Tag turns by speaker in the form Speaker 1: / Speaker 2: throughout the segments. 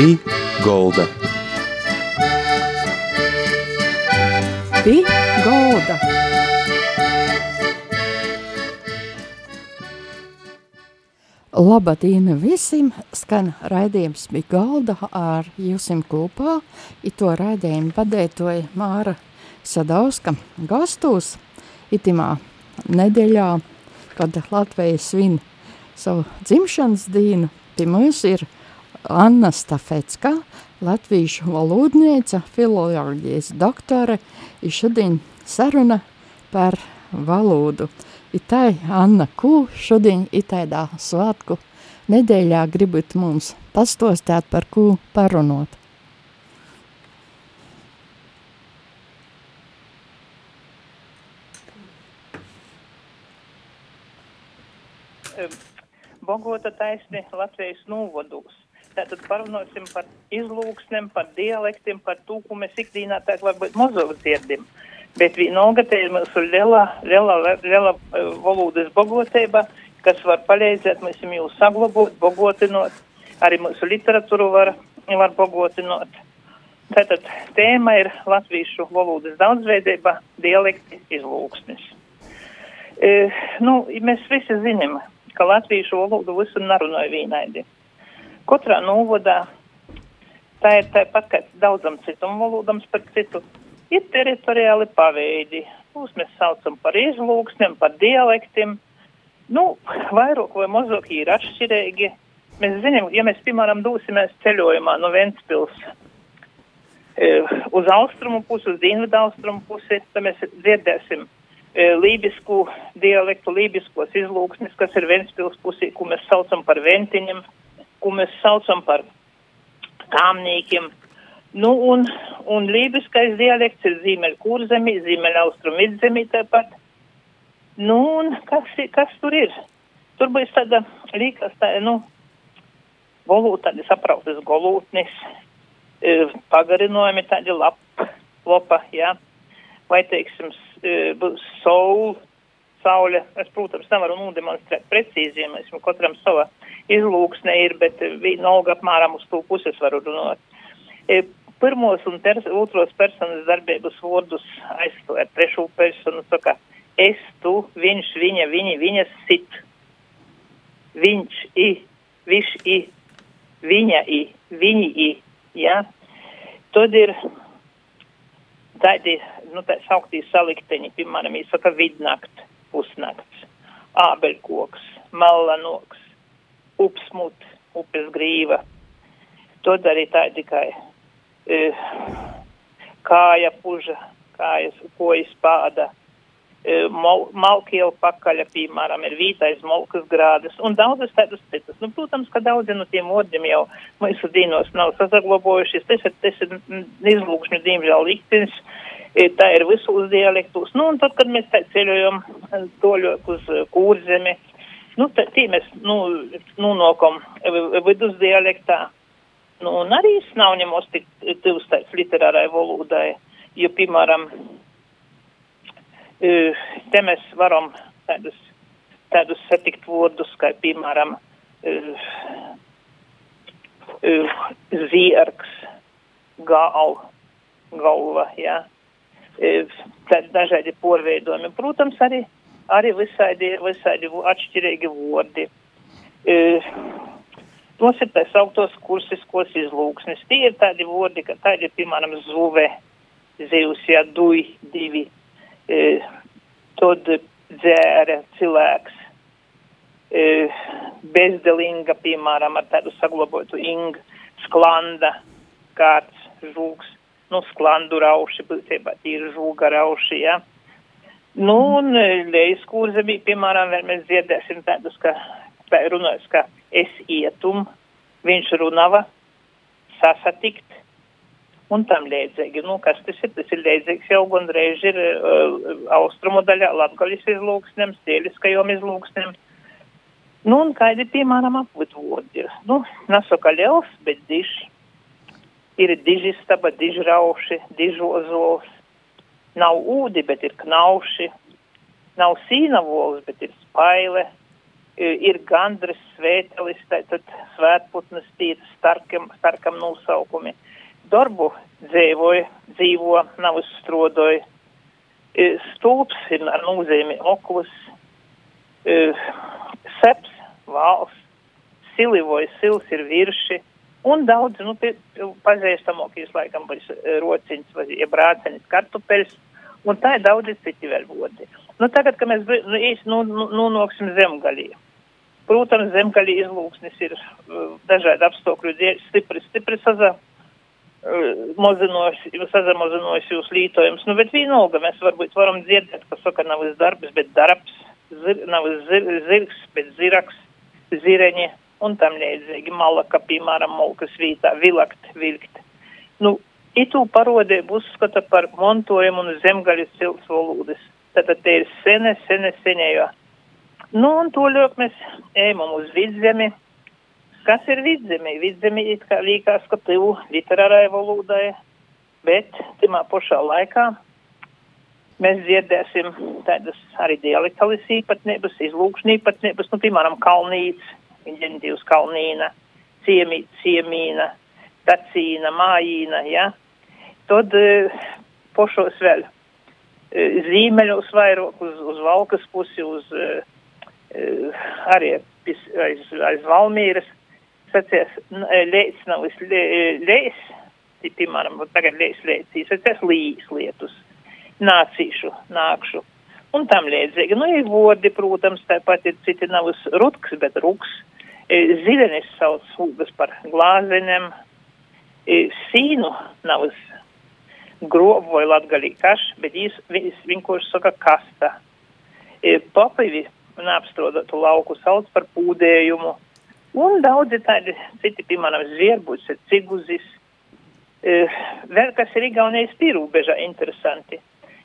Speaker 1: Pī Golda.
Speaker 2: Pī Golda. Labadīna visiem, skan raidījums bija galda ar jūsim kopā, i to raidījumu padētoja Māra Sadauska gastos, itimā nedēļā, kad Latvija svin savu dzimšanas dienu, pie mums ir Anna Stafecka, latviešu valodniece, filoloģijas doktore, ir šodien saruna par valodu. Itai, Anna, ko šodien itaidā svātku nedēļā gribat mums pastostāt par ko parunot?
Speaker 3: Bogota taisni Latvijas novados. Tātad parunāsim par izlūksnēm, par dialektiem, par to, ko mēs ikdienā tā varbūt mazāk dzirdim. Bet vienalga te ir mūsu liela, liela, liela valodas bogotība, kas var palīdzēt mums jau saglabāt, bogotinot. Arī mūsu literatūru var, var bogotinot. Tātad tēma ir latviešu valodas daudzveidība, dialekti, izlūksnis. E, nu, mēs visi zinām, ka latviešu valodu visur nerunāja vienaidi. Katrā novadā tā ir tāpat kā daudzam citam valodam, par citu, ir teritoriāli paveidi. Tos mēs saucam par izlūksniem, par dialektiem. Nu, vairāk vai mazāk ir atšķirīgi. Mēs zinām, ja mēs, piemēram, dosimies ceļojumā no Ventspils e, uz austrumu pusi, uz dienvidu austrumu pusi, tad mēs dzirdēsim e, lībisku dialektu, lībiskos izlūksnis, kas ir Ventspils pusī, ko mēs saucam par ventiņiem, ko mēs saucam par kāmnīkiem. Nu, un, un lībiskais dialekts ir austrumu vidzemī tāpat. Nu, un kas, kas tur ir? Tur būs tāda, līkas tā, nu, golūt, tādi saprautas golūtnis, e, pagarinojumi tādi lap, lopa, jā. Vai, teiksim, e, būs saul, saule. Es, protams, nevaru nodemonstrēt precīzi, ja mēs katram sava izlūksne ir, bet vienalga apmēram uz to puses varu runāt. E, pirmos un pers otros personas darbības vārdus aizstāv ar trešo personu, saka, es, tu, viņš, viņa, viņi, viņas sit, viņš, i, viņš, i, viņa, i, viņi, i, ja. Tad ir tādi, nu, tā sauktī salikteņi, piemēram, īsaka vidnakt, pusnakts, ābeļkoks, malanoks, upsmut, upes grīva. Tad arī tādi kā e, kāja puža, kājas, kojas pāda, e, mal, malkiela pakaļa, piemēram, ir vītais malkas grādas un daudzas tādas citas. Nu, protams, ka daudzi no tiem vārdiem jau mūsu dīnos nav sazaglabojušies. Tas ir, tas ir izlūkšņu diemžēl liktenis. E, tā ir visos dialektos. Nu, un tad, kad mēs tā ceļojam toļot uz kūrzemi, nu, tā, tī mēs, nu, nonākam vidus dialektā. Nu, un arī es nav ņemos tik tuvs tāds literārai valodai, jo, piemēram, te mēs varam tādus, tādus satikt vārdus, kā, piemēram, ziergs, gal, galva, jā, tādi dažādi porveidojumi. Protams, arī, arī visādi, visādi atšķirīgi vārdi. Tos ir tā sauktos kursiskos izlūksnis. Tie ir tādi vārdi, ka tādi piemēram, zuve, zivs, jā, duj, divi, e, tad dzēra cilvēks, e, bezdelinga, piemēram, ar tādu saglabotu ing, sklanda, kāds žūks, nu, sklandu rauši, būtībā tīri žūga rauši, jā. Nu, un lejas kurzemī, piemēram, mēs dzirdēsim tādus, ka runājas, ka es ietum, viņš runava, sasatikt un tam līdzīgi. Nu, kas tas ir? Tas ir līdzīgs jau gandrīz ir uh, austrumu daļā latgaļas izlūksnēm, stēliskajom izlūksnēm. Nu, un kādi, piemēram, apvitvodi ir. Nu, nasaka liels, bet diž. Ir dižistaba, dižrauši, dižozols. Nav ūdi, bet ir knauši. Nav sīnavols, bet ir spaile ir gandris, svētelis, tātad svētputnas tīras, starkam, starkam nosaukumi. Darbu dzīvoja, dzīvo, nav uzstrodoja. Stulps ir ar nozīmi oklus, seps, valsts, silivoja, sils ir virši, un daudz, nu, pazīstamākais laikam būs rociņš vai ja brācenis kartupeļs, un tā ir daudzi citi vēl vodi. Nu, tagad, kad mēs nu, īsti nu, nu, nonāksim zemgalī, protams, zemgalī izlūksnis ir uh, dažādi apstākļu dēļ stipri, stipri saza, uh, mazinojusi, sazamazinojusi jūs lītojums. Nu, bet vienalga mēs varbūt varam dzirdēt, ka saka nav uz darbs, bet darbs, zir, nav zir, zirgs, bet ziraks, zireņi un tam līdzīgi malaka, piemēram, molkas vītā, vilakt, vilkt. Nu, itu parodību uzskata par montojumu un zemgaļas cilts valodas. Tātad te ir sene, sene, senējo. Nu, un to ļok mēs ejam uz vidzemi. Kas ir vidzemi? Vidzemi it kā līkās, ka tuvu literārai valodai, bet timā pašā laikā mēs dzirdēsim tādas arī dialektalis īpatnības, izlūkšņu īpatnības, nu, piemēram, kalnīts, ģenitīvs kalnīna, ciemī, ciemīna, tacīna, mājīna, ja. Tad uh, pošos vēl zīmeļos vairāk uz, uz Valkas pusi, uz uh, arī pis, aiz, aiz Valmīras. Sacies, leits nav leis, piemēram, tagad leis leicīs, sacies līs lietus, nācīšu, nākšu. Un tam līdzīgi, nu, ir vodi, protams, tāpat ir citi nav uz rutks, bet ruks. Zilenis sauc hūgas par glāzeņiem. Sīnu nav uz grobu vai latgalī kaš, bet viņš vienkārši saka kasta. E, papivi neapstrodotu lauku sauc par pūdējumu. Un daudzi tādi citi, piemēram, zvierbus, ciguzis. E, vēl kas ir Igaunijas pierūbežā interesanti,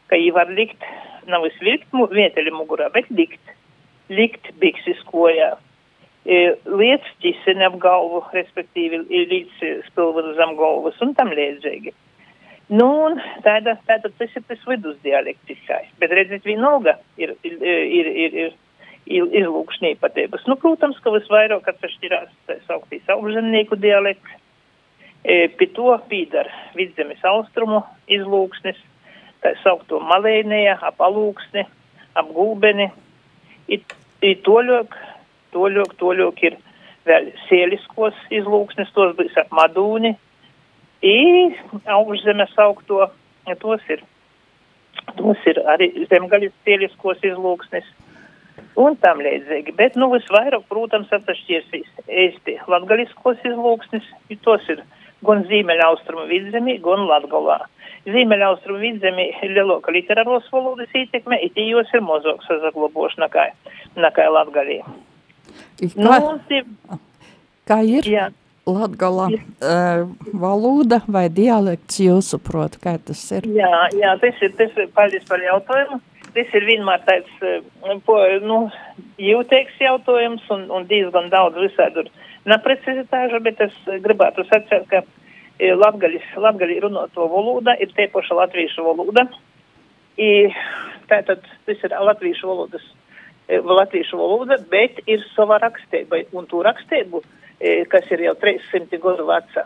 Speaker 3: ka viņi var likt, nav izvilkt vieteļi mugurā, bet likt, likt biksis kojā. E, lietas ķiseni ap galvu, respektīvi līdz spilvenu zem galvas un tam līdzīgi. Nu, un tāda, tāda tas ir tas vidusdialektiskais, bet redziet, vienalga ir, ir, ir, ir, ir, izlūkšņī patības. Nu, protams, ka visvairāk atšķirās tā sauktīs augšzemnieku dialekts, e, pie to pīdar vidzemes austrumu izlūksnis, tā saukto malēnija, ap alūksni, ap gulbeni, it, it toļok, toļok, toļok ir vēl sieliskos izlūksnis, tos būs ap madūni, I augšzemes augto, ja tos ir, tos ir arī zemgaļas cieliskos izlūksnis un tam līdzīgi. Bet, nu, visvairāk, protams, atšķirsīs īsti latgaliskos izlūksnis, ja tos ir gan Zīmeļaustrumu vidzemī, gan Latgolā. Zīmeļaustrumu vidzemī ir lielāka literāros valodas ietekme, it jos ir mazāk sazagloboši nekā, nekā Latgalī.
Speaker 2: Kā, nu, kā ir? Jā. Latgala uh, valoda vai dialekts jūsuprot, kā tas ir?
Speaker 3: Jā, jā, tas ir, tas ir, paldies par jautājumu. Tas ir vienmēr tāds, po, nu, jūtīgs jautājums un, un diezgan daudz visādi neprecizitāžu, bet es gribētu sacīt, ka latgaļis, latgaļi runoto valoda ir te paša latviešu valoda. I, tātad tas ir latviešu valodas, latviešu valoda, bet ir sava rakstība un to rakstību kas ir jau 300 gadu veca.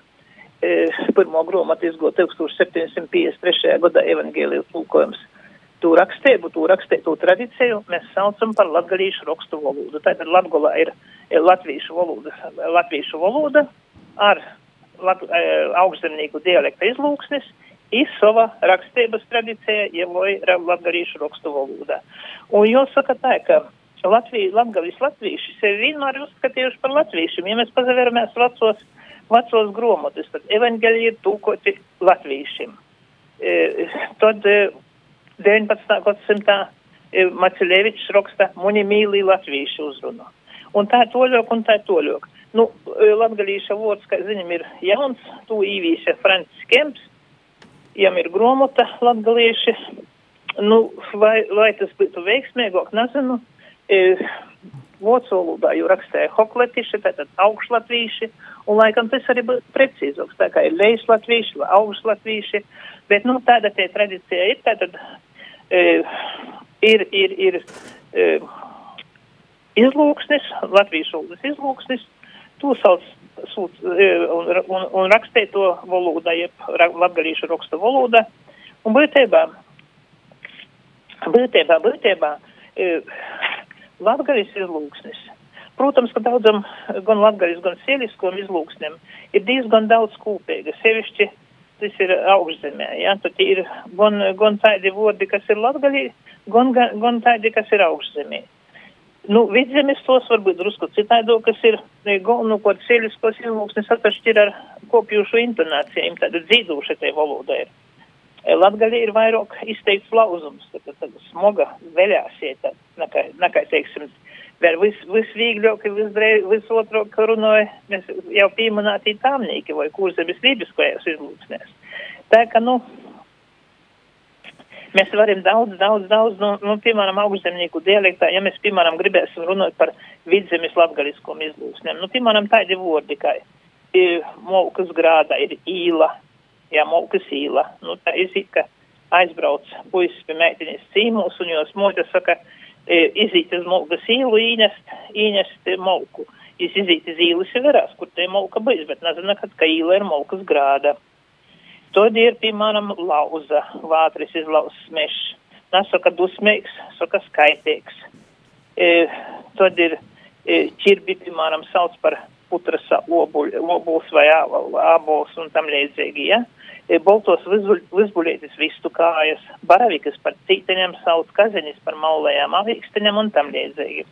Speaker 3: Pirmo grāmatu izgoja 1753. gadā evaņģēlijas tulkojums. To rakstību, to rakstītu tradīciju mēs saucam par latgalīšu rakstu valodu. Tātad Latgolā ir latviešu valoda, latviešu valoda ar augstzemnieku dialekta izlūksnis, ir sava rakstības tradīcija, jau ir latgalīšu rakstu valoda. Un jāsaka tā, ka Latviju, Latgavis latvieši sevi vienmēr uzskatījuši par latviešiem. Ja mēs pazaveramies vecos, vecos gromotus, tad evaņģēļi ir tūkoti latviešiem. E, tad e, 19. gadsimtā e, Macilevičs raksta, muni mīlī latviešu uzrunu. Un tā toļok, un tā toļok. Nu, e, latgalīša vārds, kā zinām, ir jauns, to īvīša Francis Kemps, jam ir gromota latgalieši. Nu, vai, vai tas būtu veiksmīgāk, nezinu. Vācu valodā jau rakstīja hokletiši, tātad augšlatvīši, un laikam tas arī būtu precīzāks, tā kā ir lejslatvīši, augšlatvīši, bet, nu, tāda tie tradīcija ir, tātad e, ir, ir, ir, e, izlūksnis, Latvijas valodas izlūksnis, to sauc sūc, un, un, un rakstē to valodā, jeb latgalīšu raksta valodā. Un būtībā, būtībā, būtībā, latgalīs izlūksnis. Protams, ka daudzam gan latgalīs, gan sieliskam izlūksnim ir diezgan daudz kopīga. Sevišķi tas ir augšzemē, ja, tad ir gan, gan tādi vārdi, kas ir latgalī, gan, gan, gan tādi, kas ir augšzemē. Nu, vidzemes tos varbūt drusku citaidokas ir, galvenokārt sieliskos izlūksnes atšķir ar kopjušu intonācijām, tāda dzīduša te valoda ir. Latgaļa ir vairāk izteikts lauzums, tāda, tāda smoga veļāsieta, nekā, nekā teiksim, vēl vis, visvīgļāk, visotrāk runāja, mēs jau pieminētī tāmnīki vai kurzemes lībiskajās izlūksnēs. Tā ka, nu, Mēs varam daudz, daudz, daudz, nu, nu piemēram, augšzemnieku dialektā, ja mēs, piemēram, gribēsim runāt par vidzemes latgaliskom izlūksnēm, nu, piemēram, tādi vārdi, kā ir Molkas grādā ir īla, jā, Molkas īla, nu, tā izīt, ka aizbrauc puisis pie meitiņas cīmūs, un jos moļa saka, izīt uz Molkas īlu, īnest, īnest Molku. Jis izīt iz īlas ir verās, kur te Molka bijis, bet nezinu, kad, ka īla ir Molkas grāda. Tad ir, piemēram, lauza, vātris izlauzs mešs. Nesaka dusmīgs, saka skaitīgs. E, tad ir e, ķirbi, piemēram, sauc par putras obuls vai ābols un tam līdzīgi, ja? E, boltos vizbulētis vistu kājas, baravikas par cīteņiem sauc, kazenis par maulējām avīksteņiem un tam līdzīgi.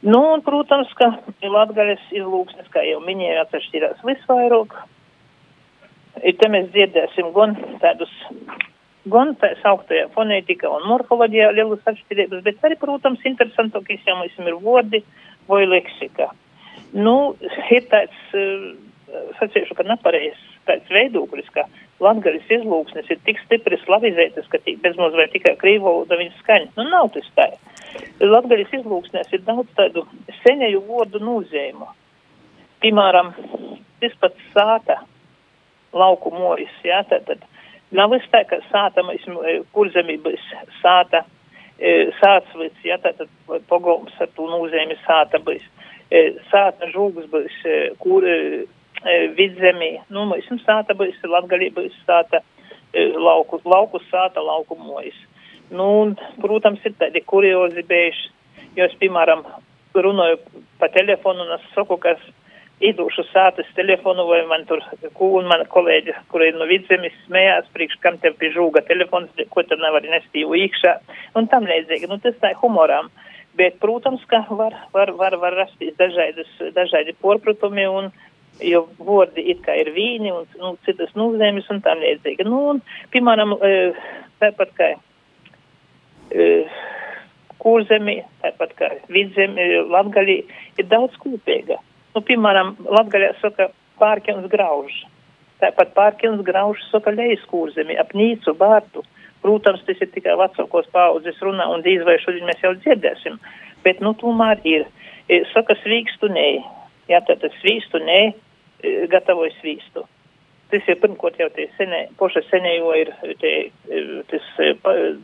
Speaker 3: Nu, un, protams, ka Latgaļas izlūksnes, kā jau minēju, atšķirās visvairāk te mēs dzirdēsim gan tādus, gan tā sauktajā fonētikā un morfoloģijā lielas atšķirības, bet arī, protams, interesantākais jau mums ir vārdi vai leksika. Nu, ir tāds, sacīšu, ka nepareizs tāds veidoklis, ka latgaļas izlūksnes ir tik stipri slavizētas, ka bezmaz vai tikai krīvu valoda viņas skaņa. Nu, nav tas tā. Latgaļas izlūksnēs ir daudz tādu seņēju vārdu nūzējumu. Piemēram, tas pats sāta lauku moris, jā, tātad nav es tā, ka sāta, kurzemības sāta, sācvits, jā, tātad pogolms ar to nozīmi sāta būs, sāta žūgas būs, kur vidzemī, nu, mēs sāta būs, latgalī būs sāta, lauku, lauku sāta, lauku moris. Nu, un, protams, ir tādi kuriozi bēži, jo es, piemēram, runāju pa telefonu un es saku, kas idūšu sātas telefonu, vai man tur, un mana kolēģa, kur ir no vidzemes, smējās, priekš, kam tev pie žūga telefons, ko tu nevari nest jau īkšā, un tam līdzīgi. Nu, tas tā humoram. Bet, protams, ka var, var, var, var rasties dažādas, dažādi porpratumi, un, jo vārdi it kā ir vīni, un nu, citas nūzēmis, un tam līdzīgi. Nu, un, piemēram, tāpat kā kurzemī, tāpat kā vidzemī, latgalī, ir daudz kūpīga Nu, piemēram, Latgaļā saka pārkins grauž. Tāpat pārkins grauž saka lejuskūrzemi, ap nīcu, bārtu. Protams, tas ir tikai vecākos paudzes runā un dīz vai šodien mēs jau dzirdēsim. Bet, nu, tomēr ir. E, saka svīkstu nē. Jā, tātad svīstu nē, e, gatavoju svīstu. Tas ir pirmkārt jau tie senē, poša senējo ir tie, e, tas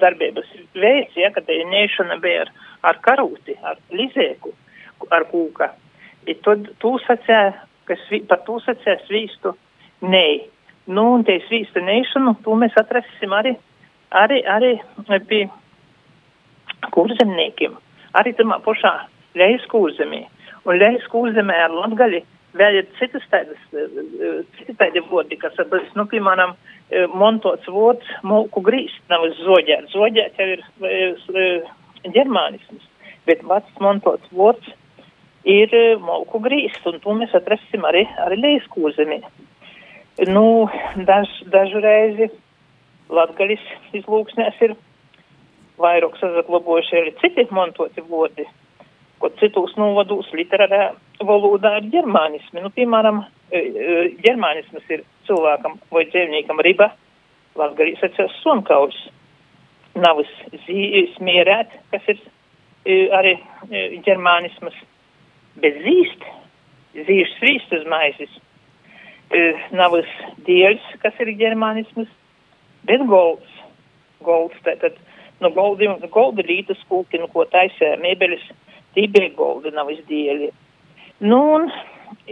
Speaker 3: darbības veids, ja, kad tie nēšana bija ar, ar karūti, ar lizēku, ar kūka. I tad tu sacēja, ka svī, par to sacēja svīstu nē. Nu, un te svīstu nēšanu, to mēs atrasim arī, arī, arī pie kurzemniekiem. Arī tamā pašā lejas kurzemī. Un lejas kurzemē ar latgali vēl ir citas tādas, citi tādi vārdi, kas, nu, piemēram, montots vārds, molku grīst, nav zoģēt. Zoģēt jau ir ģermānisms, bet vats montots vārds ir e, malku grīsts, un to mēs atrasim arī, arī lejuskūzemī. Nu, daž, dažu reizi latgalis izlūksnēs ir vairāk sazaglabojuši arī citi mantoti vārdi, ko citos novados literārā valodā ir ģermānismi. Nu, piemēram, e, e, ģermānisms ir cilvēkam vai dzīvniekam riba, latgalīs atceras sonkauls. Navas smierēt, kas ir arī ģermānisms bet zīst, zīšu svīst uz maizes. Uh, Navas dieļs, kas ir ģermānisms, bet golds. Golds, tātad no goldiem, golda rītas kūki, no ko taisē mēbeles, tī biegoldi nav izdieļi. Nu, un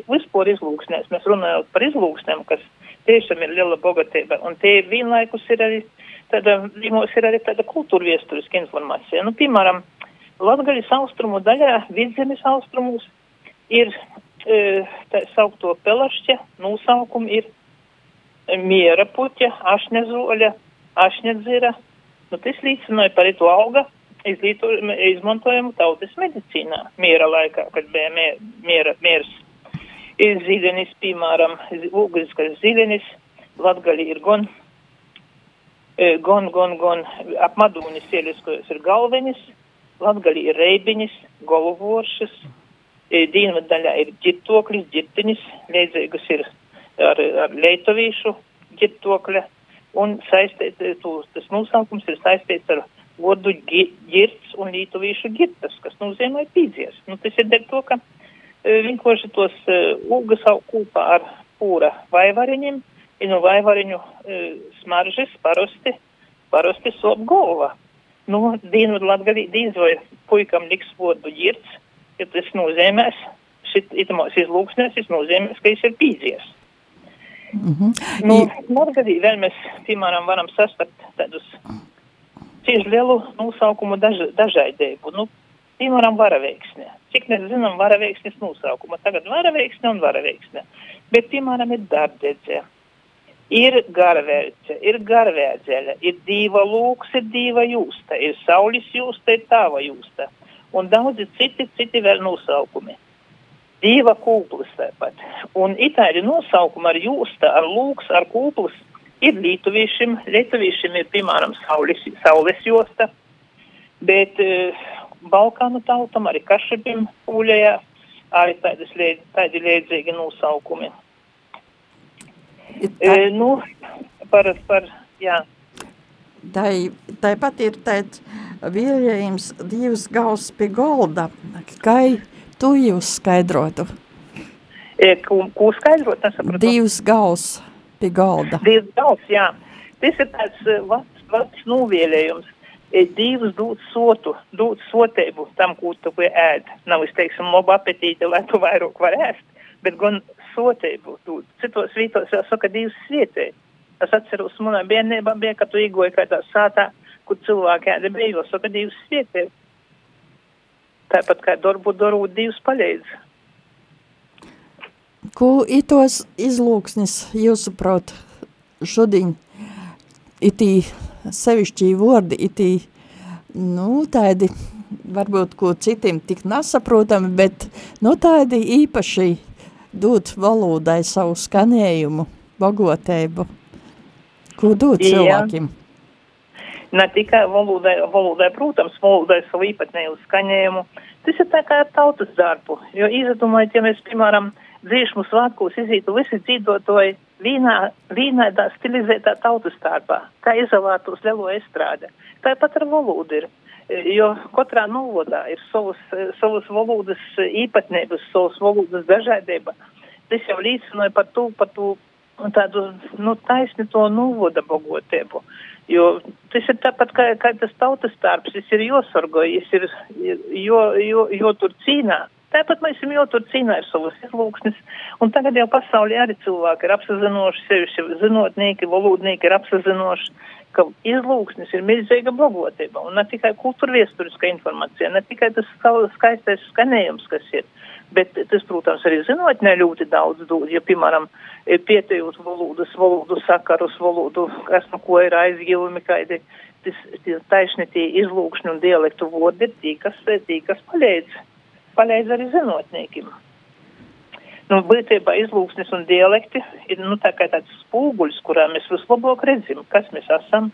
Speaker 3: vispār izlūksnēs, mēs runājot par izlūksnēm, kas tiešām ir liela bogatība, un tie vienlaikus ir arī tāda, mums ir arī tāda kultūra viesturiska informācija. Nu, piemēram, Latgaļas austrumu daļā, vidzemes austrumos, ir e, tā saukto pelašķa, nosaukumi ir miera puķa, ašņazoļa, ašņadzira. Nu, tas līdzināja par to auga izlīto, izmantojumu tautas medicīnā miera laikā, kad bija miera, miers. Ir zilenis, piemēram, ugriskas zilenis, latgali ir gon, gon, gon, gon, ap madūnis ieliskojas ir galvenis, latgali ir reibiņis, golvoršas, dienvidu daļā ir ģirtoklis, ģirtinis, līdzīgas ir ar, ar leitovīšu ģirtokļa, un saistīt, tas nosaukums ir saistīts ar godu ģirts un lītuvīšu ģirtas, kas nozīmē pīdzies. Nu, tas ir dēļ to, ka e, vienkārši tos e, ūgas aug kopā ar pūra vaivariņiem, un no vaivariņu e, smaržas parasti, parasti sop golva. Nu, Dienvidu Latgalī dīzoja puikam liks vodu ģirts, ja tas nozīmēs, šit itamās izlūksnēs, tas nozīmēs, ka viņš ir pīdzies. Mm -hmm. Nu, Latgalī vēl mēs, piemēram, varam sastapt tādus cieši lielu nosaukumu daž, dažādību. Nu, piemēram, varaveiksne. Cik mēs zinām varaveiksnes nosaukumu? Tagad varaveiksne un varaveiksne. Bet, piemēram, ir darbdedze, ir garvērce, ir garvēdzeļa, ir dīva lūks, ir dīva jūsta, ir saulis jūsta, ir tāva jūsta. Un daudzi citi, citi vēl nosaukumi. Dīva kūplis tāpat. Un itāļu nosaukumi ar jūsta, ar lūks, ar kūplis ir lietuviešiem, lietuviešiem ir piemēram saules, saules josta, bet uh, Balkānu tautam, arī kašabim pūļajā, arī tādas, tādi liedzīgi nosaukumi. E, nu, par, par, jā.
Speaker 2: Tai, tāpat ir tāds vīrējums divas gals pie golda, kai tu jūs skaidrotu?
Speaker 3: E, ko, ko skaidrot? Nesapratu.
Speaker 2: Divas gals pie galda.
Speaker 3: Divas galds, jā. Tas ir tāds vecs, vecs novielējums. Ir divas dūt sotu, dūt sotību tam, ko tu ēd. Nav, es teiksim, labu apetīti, lai tu vairāk var ēst, bet gan sotību dūt. Citos vītos jau saka divas svietē. Es atceros, manā bērnībā bija, ka tu igoji kādā sātā, kur cilvēki ēda brīvos, saka divas svietē. Tāpat kā darbu darot divas paļēdz.
Speaker 2: Ko itos izlūksnis jūsuprāt šodien itī sevišķī vordi, itī, nu, tādi varbūt ko citiem tik nesaprotami, bet, nu, tādi īpaši dot valodai savu skanējumu, bagotēbu. Ko dot cilvēkiem?
Speaker 3: Ne tikai valodai, valodai, protams, valodai savu īpatnēju skanējumu. Tas ir tā kā tautas darbu, jo izdomājot, ja mēs, piemēram, dziesmu svētkos izītu visi dzīvotoji vīnā, vīnaidā stilizētā tautas starpā, kā izolētos lielo estrāde. Tāpat ar valodu ir, jo katrā novodā ir savas, savas valodas īpatnības, savas valodas dažādība. Tas jau līdzinoja par to, par to tādu, nu, taisni to novoda bogotību. Jo tas ir tāpat kā, kā tas tautas starps, tas ir josorgojas, ir, jo, jo, jo tur cīnā. Tāpat mēs esam jau tur cīnā ar savus izlūksnes, un tagad jau pasaulē arī cilvēki ir apsazinoši, sevišķi zinotnieki, valodnieki ir apsazinoši, ka izlūksnes ir milzīga blogotība, un ne tikai kultūra viesturiska informācija, ne tikai tas skaistais skanējums, kas ir, bet tas, protams, arī zinotnē ļoti daudz dod, ja, piemēram, pietējot valodas, valodu sakarus, valodu, kas no ko ir aizgilumi, kādi, tas, tie taisni tie izlūkšņi un dialektu vodi ir tie, kas, tie, kas palīdz palīdz arī zinotniekiem. Nu, būtībā izlūksnes un dialekti ir nu, tā tāds spūguļs, kurā mēs vislabāk redzam, kas mēs esam,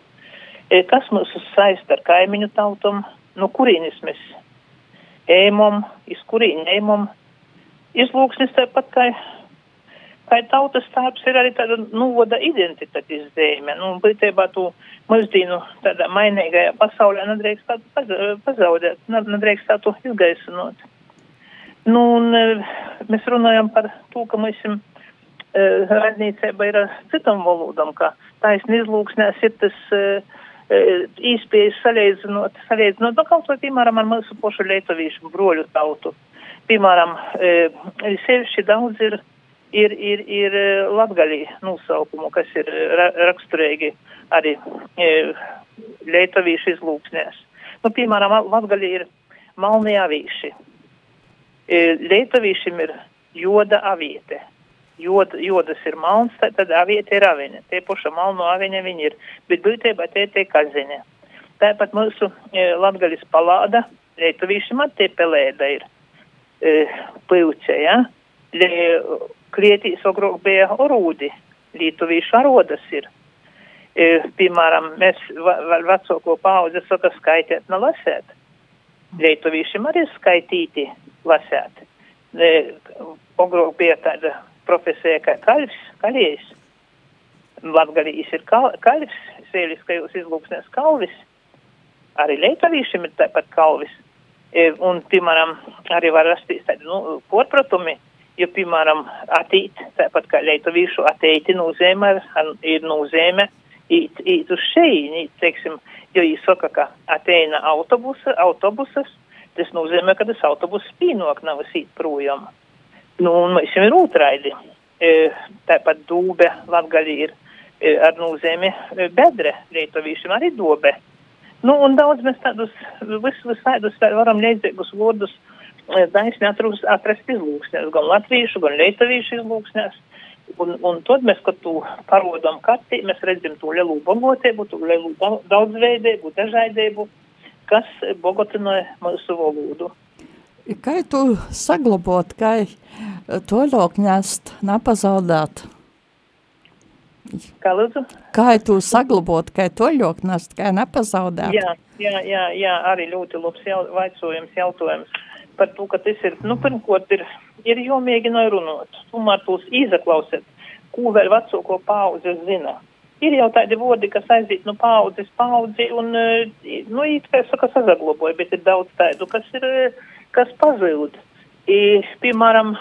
Speaker 3: e, kas mūs saista ar kaimiņu tautam, no kurienes mēs ejam, iz kurīni ejam. Izlūksnes tāpat kā, kā tautas tārps ir arī tāda novoda identitātes zīme. Nu, būtībā tu mūsdienu tādā mainīgajā pasaulē nedrīkst tādu pazaudēt, nedrīkst tādu izgaisinot. Nu, un, e, mēs runājam par to, ka mēs esam uh, radniecība ir ar citam valodam, ka taisni izlūksnēs ir tas uh, īspējas salīdzinot, salīdzinot, nu, kaut vai, piemēram, ar mūsu pošu lietuvīšu broļu tautu. Piemēram, sevišķi daudz ir, ir, ir, ir latgalī nosaukumu, kas ir ra raksturīgi arī lietuvīšu izlūksnēs. Nu, piemēram, latgalī ir malnie avīši. Lietuvīšiem ir joda aviete jod, jodas ir malns, tad, tad aviete ir aviņa. Tie paša malno aviņa viņi ir, bet būtībā tie tie kaziņa. Tāpat mūsu e, latgaļas palāda, lietuvīši man tie pelēda ir e, pīvce, ja? Le, klietīs ogrok bija orūdi, lietuvīši arodas ir. E, piemēram, mēs vēl vecāko paudzi saka skaitēt, no lasēt. Lietuvīšiem arī skaitīti lasēt. Ogrok bija tāda profesija kā kaļs, kaļies. Latgalīs ir kal, kaļs, sēliskajos izlūksnēs kalvis. Arī leitavīšiem ir tāpat kalvis. E, un, piemēram, arī var rasties tādi, nu, porpratumi, jo, piemēram, atīt, tāpat kā leitavīšu ateiti nozīmē, ir nozīmē īt, īt uz šeīni, teiksim, jo viņi saka, ka ateina autobusa, autobusas, tas nozīmē, ka tas autobus spīnok nav sīt projām. Nu, un mēs jau ir otraidi. E, tāpat dūbe latgaļi ir e, ar nozīmi e, bedre, lietuvīšiem arī dobe. Nu, un daudz mēs tādus visus tādus varam līdzīgus vārdus taisni atrast, atrast izlūksnēs, gan latviešu, gan lietuvīšu izlūksnēs. Un, un tad mēs, kad tu parodam kartī, mēs redzam to lielu bogotību, to lielu daudzveidību, dažādību, kas bogotinoja mūsu valodu.
Speaker 2: Kā tu saglabāt, kā to ļokņast, nepazaudēt?
Speaker 3: Kā lūdzu?
Speaker 2: Kā tu saglabāt, kā to ļokņast, kā nepazaudēt?
Speaker 3: Jā, jā, jā, jā, arī ļoti labs jau, vaicojums, jautājums par to, ka tas ir, nu, pirmkot, ir, ir jomēģina runāt, tomēr tos izaklausēt, ko vēl vecāko paudze zina. Ir jau tādi vodi, kas aiziet no paudzes paudzi un, nu, it kā saka, sazagloboja, bet ir daudz tādu, kas ir kas pazūd. I, piemēram,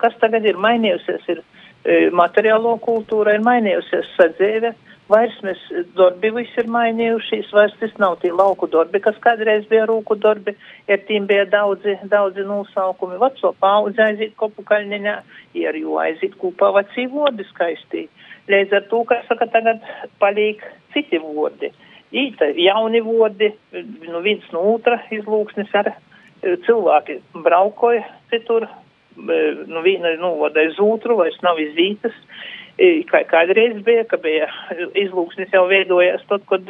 Speaker 3: kas tagad ir mainījusies, ir e, materiālo kultūra, ir mainījusies sadzīve, vairs mēs darbi visi ir mainījušies, vairs tas nav tie lauku darbi, kas kādreiz bija rūku darbi, ar tiem bija daudzi, daudzi nosaukumi. Veco paudze aiziet kopu kaļņiņā, ir jo aiziet kopā vecī vodi skaistī. Līdz ar to, kas saka, tagad paliek citi vodi. Īta jauni vodi, nu viens no otra izlūksnis ar cilvēki braukoja citur, nu viena novada iz otru, vairs nav izītas, kā kādreiz bija, ka bija izlūksnis jau veidojās tad, kad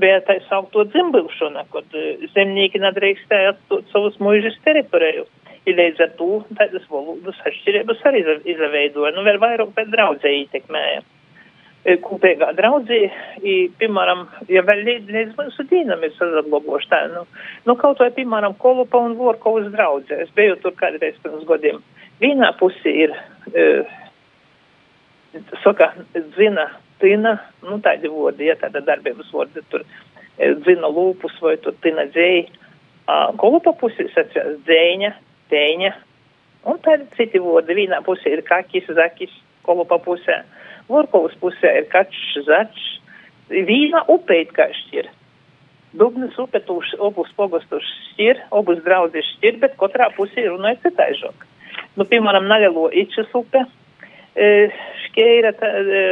Speaker 3: bija tā saukto dzimbilšana, kad zemnieki nedrīkstēja atstāt savus mūžas teritoriju. Ir līdz ar to tādas valodas atšķirības arī izveidoja, nu vēl vairāk pēc draudzē ietekmēja. E, kopīgā draudzī, i, piemēram, ja vēl līdz, līdz mūsu dīnam ir sazagloboši tā, nu, nu kaut vai, piemēram, Kolupa un Vorkovas draudzē, es biju tur kādreiz pirms gadiem. Vienā pusī ir, e, saka, dzina, tina, nu tādi vodi, ja tāda darbības vodi, tur e, dzina lūpus vai tur tina dzēji. Kolupa pusī sacījās dzēņa, tēņa, un tādi citi vodi. Vienā pusī ir kakis, zakis, Kolupa pusē. Vorkovas pusē ir kačs, začs, vīna upeit kā šķir. Dubnas upe tūš, obus pogostus šķir, obus draudzes šķir, bet katrā pusē runāja citaižok. Nu, piemēram, Naļalo Ičas upe, e, škeira, tā, e,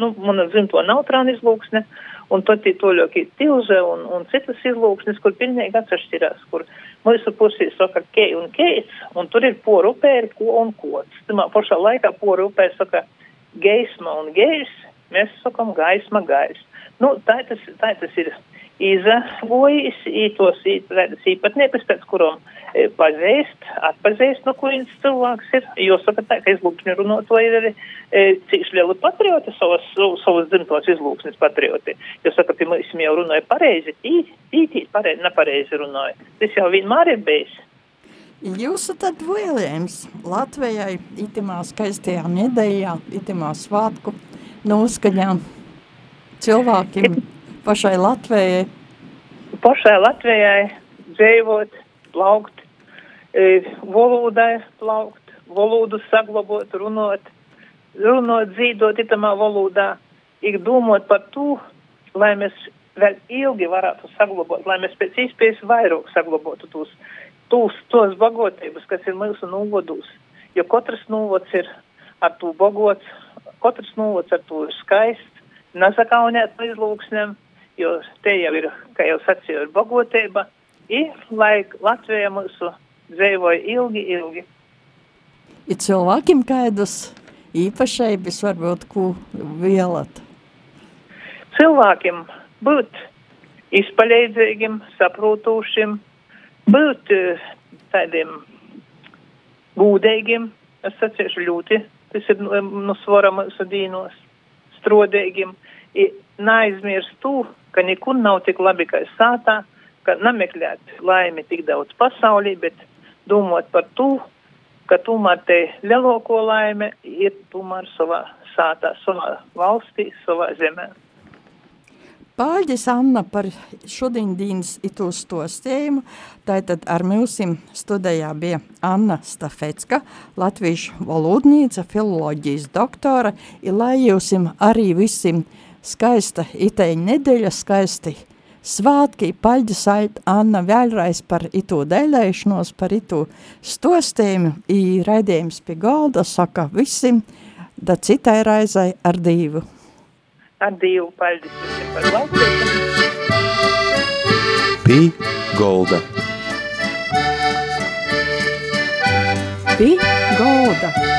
Speaker 3: nu, man dzimto nautrāna izlūksne, un tad ir toļoki tilže un, un citas izlūksnes, kur pilnīgi atsašķirās, kur mūsu pusē saka kei un keits, un tur ir poru upē, ir ko un kods. Tamā pašā laikā poru upē saka, geisma un gejs, mēs sakam gaisma, gais. Nu, tā tas, tā tas ir izavojis, tos īpatnības, pēc kurām e, pazīst, atpazīst, no kurienes cilvēks ir. Jo saka tā, ka izlūksni runotoji ir arī e, cīši lieli patrioti, savas, savas dzimtos izlūksnes patrioti. Jo saka, pie mums jau runāja pareizi, tī, tī, tī, pareizi, nepareizi runāja. Tas jau vienmēr ir bijis.
Speaker 2: Jūsu tad vēlējums Latvijai itimā skaistajā nedēļā, itimā svātku noskaņām cilvēkiem pašai Latvijai?
Speaker 3: Pašai Latvijai dzīvot, plaukt, e, valodai plaukt, valodu saglabot, runot, runot, dzīvot itamā valodā, ik domot par to, lai mēs vēl ilgi varētu saglabāt, lai mēs pēc iespējas vairāk saglabotu tos, tos, tos bagotības, kas ir mūsu novodūs. Jo katrs novods ir ar to bagots, katrs novods ar to ir skaists, nezakaunēt līdzlūksniem, jo te jau ir, kā jau sacīju, ir bagotība, ir, lai Latvija mūsu dzīvoja ilgi, ilgi.
Speaker 2: Ir cilvēkiem kādas īpašības varbūt, ko vielat?
Speaker 3: Cilvēkiem būt izpaļīdzīgiem, saprūtūšiem, būt eh, tādiem gūdīgiem, es sacīšu ļoti, tas ir nu, nu svara mūsu dīnos, strodīgiem, neaizmirst to, ka nekur nav tik labi kā sātā, ka nemeklēt laimi tik daudz pasaulī, bet domāt par to, ka tomēr te lielāko laime ir tomēr savā sātā, savā valstī, savā zemē.
Speaker 2: Paldies, Anna, par šodienas itu stostējumu. Tātad ar mums studijā bija Anna Stafecka, latviešu valodnīca, filoloģijas doktora, lai jūs arī visiem skaista itēņa nedēļa, skaisti svātki, paļģis ait Anna vēlreiz par itu dēlēšanos, par itu stostējumu, i raidījums pie galda saka visiem, da citai raizai ar divu
Speaker 3: ar Dievu paldies visiem par klausīšanu.
Speaker 1: Pī Golda.
Speaker 2: Pī Golda.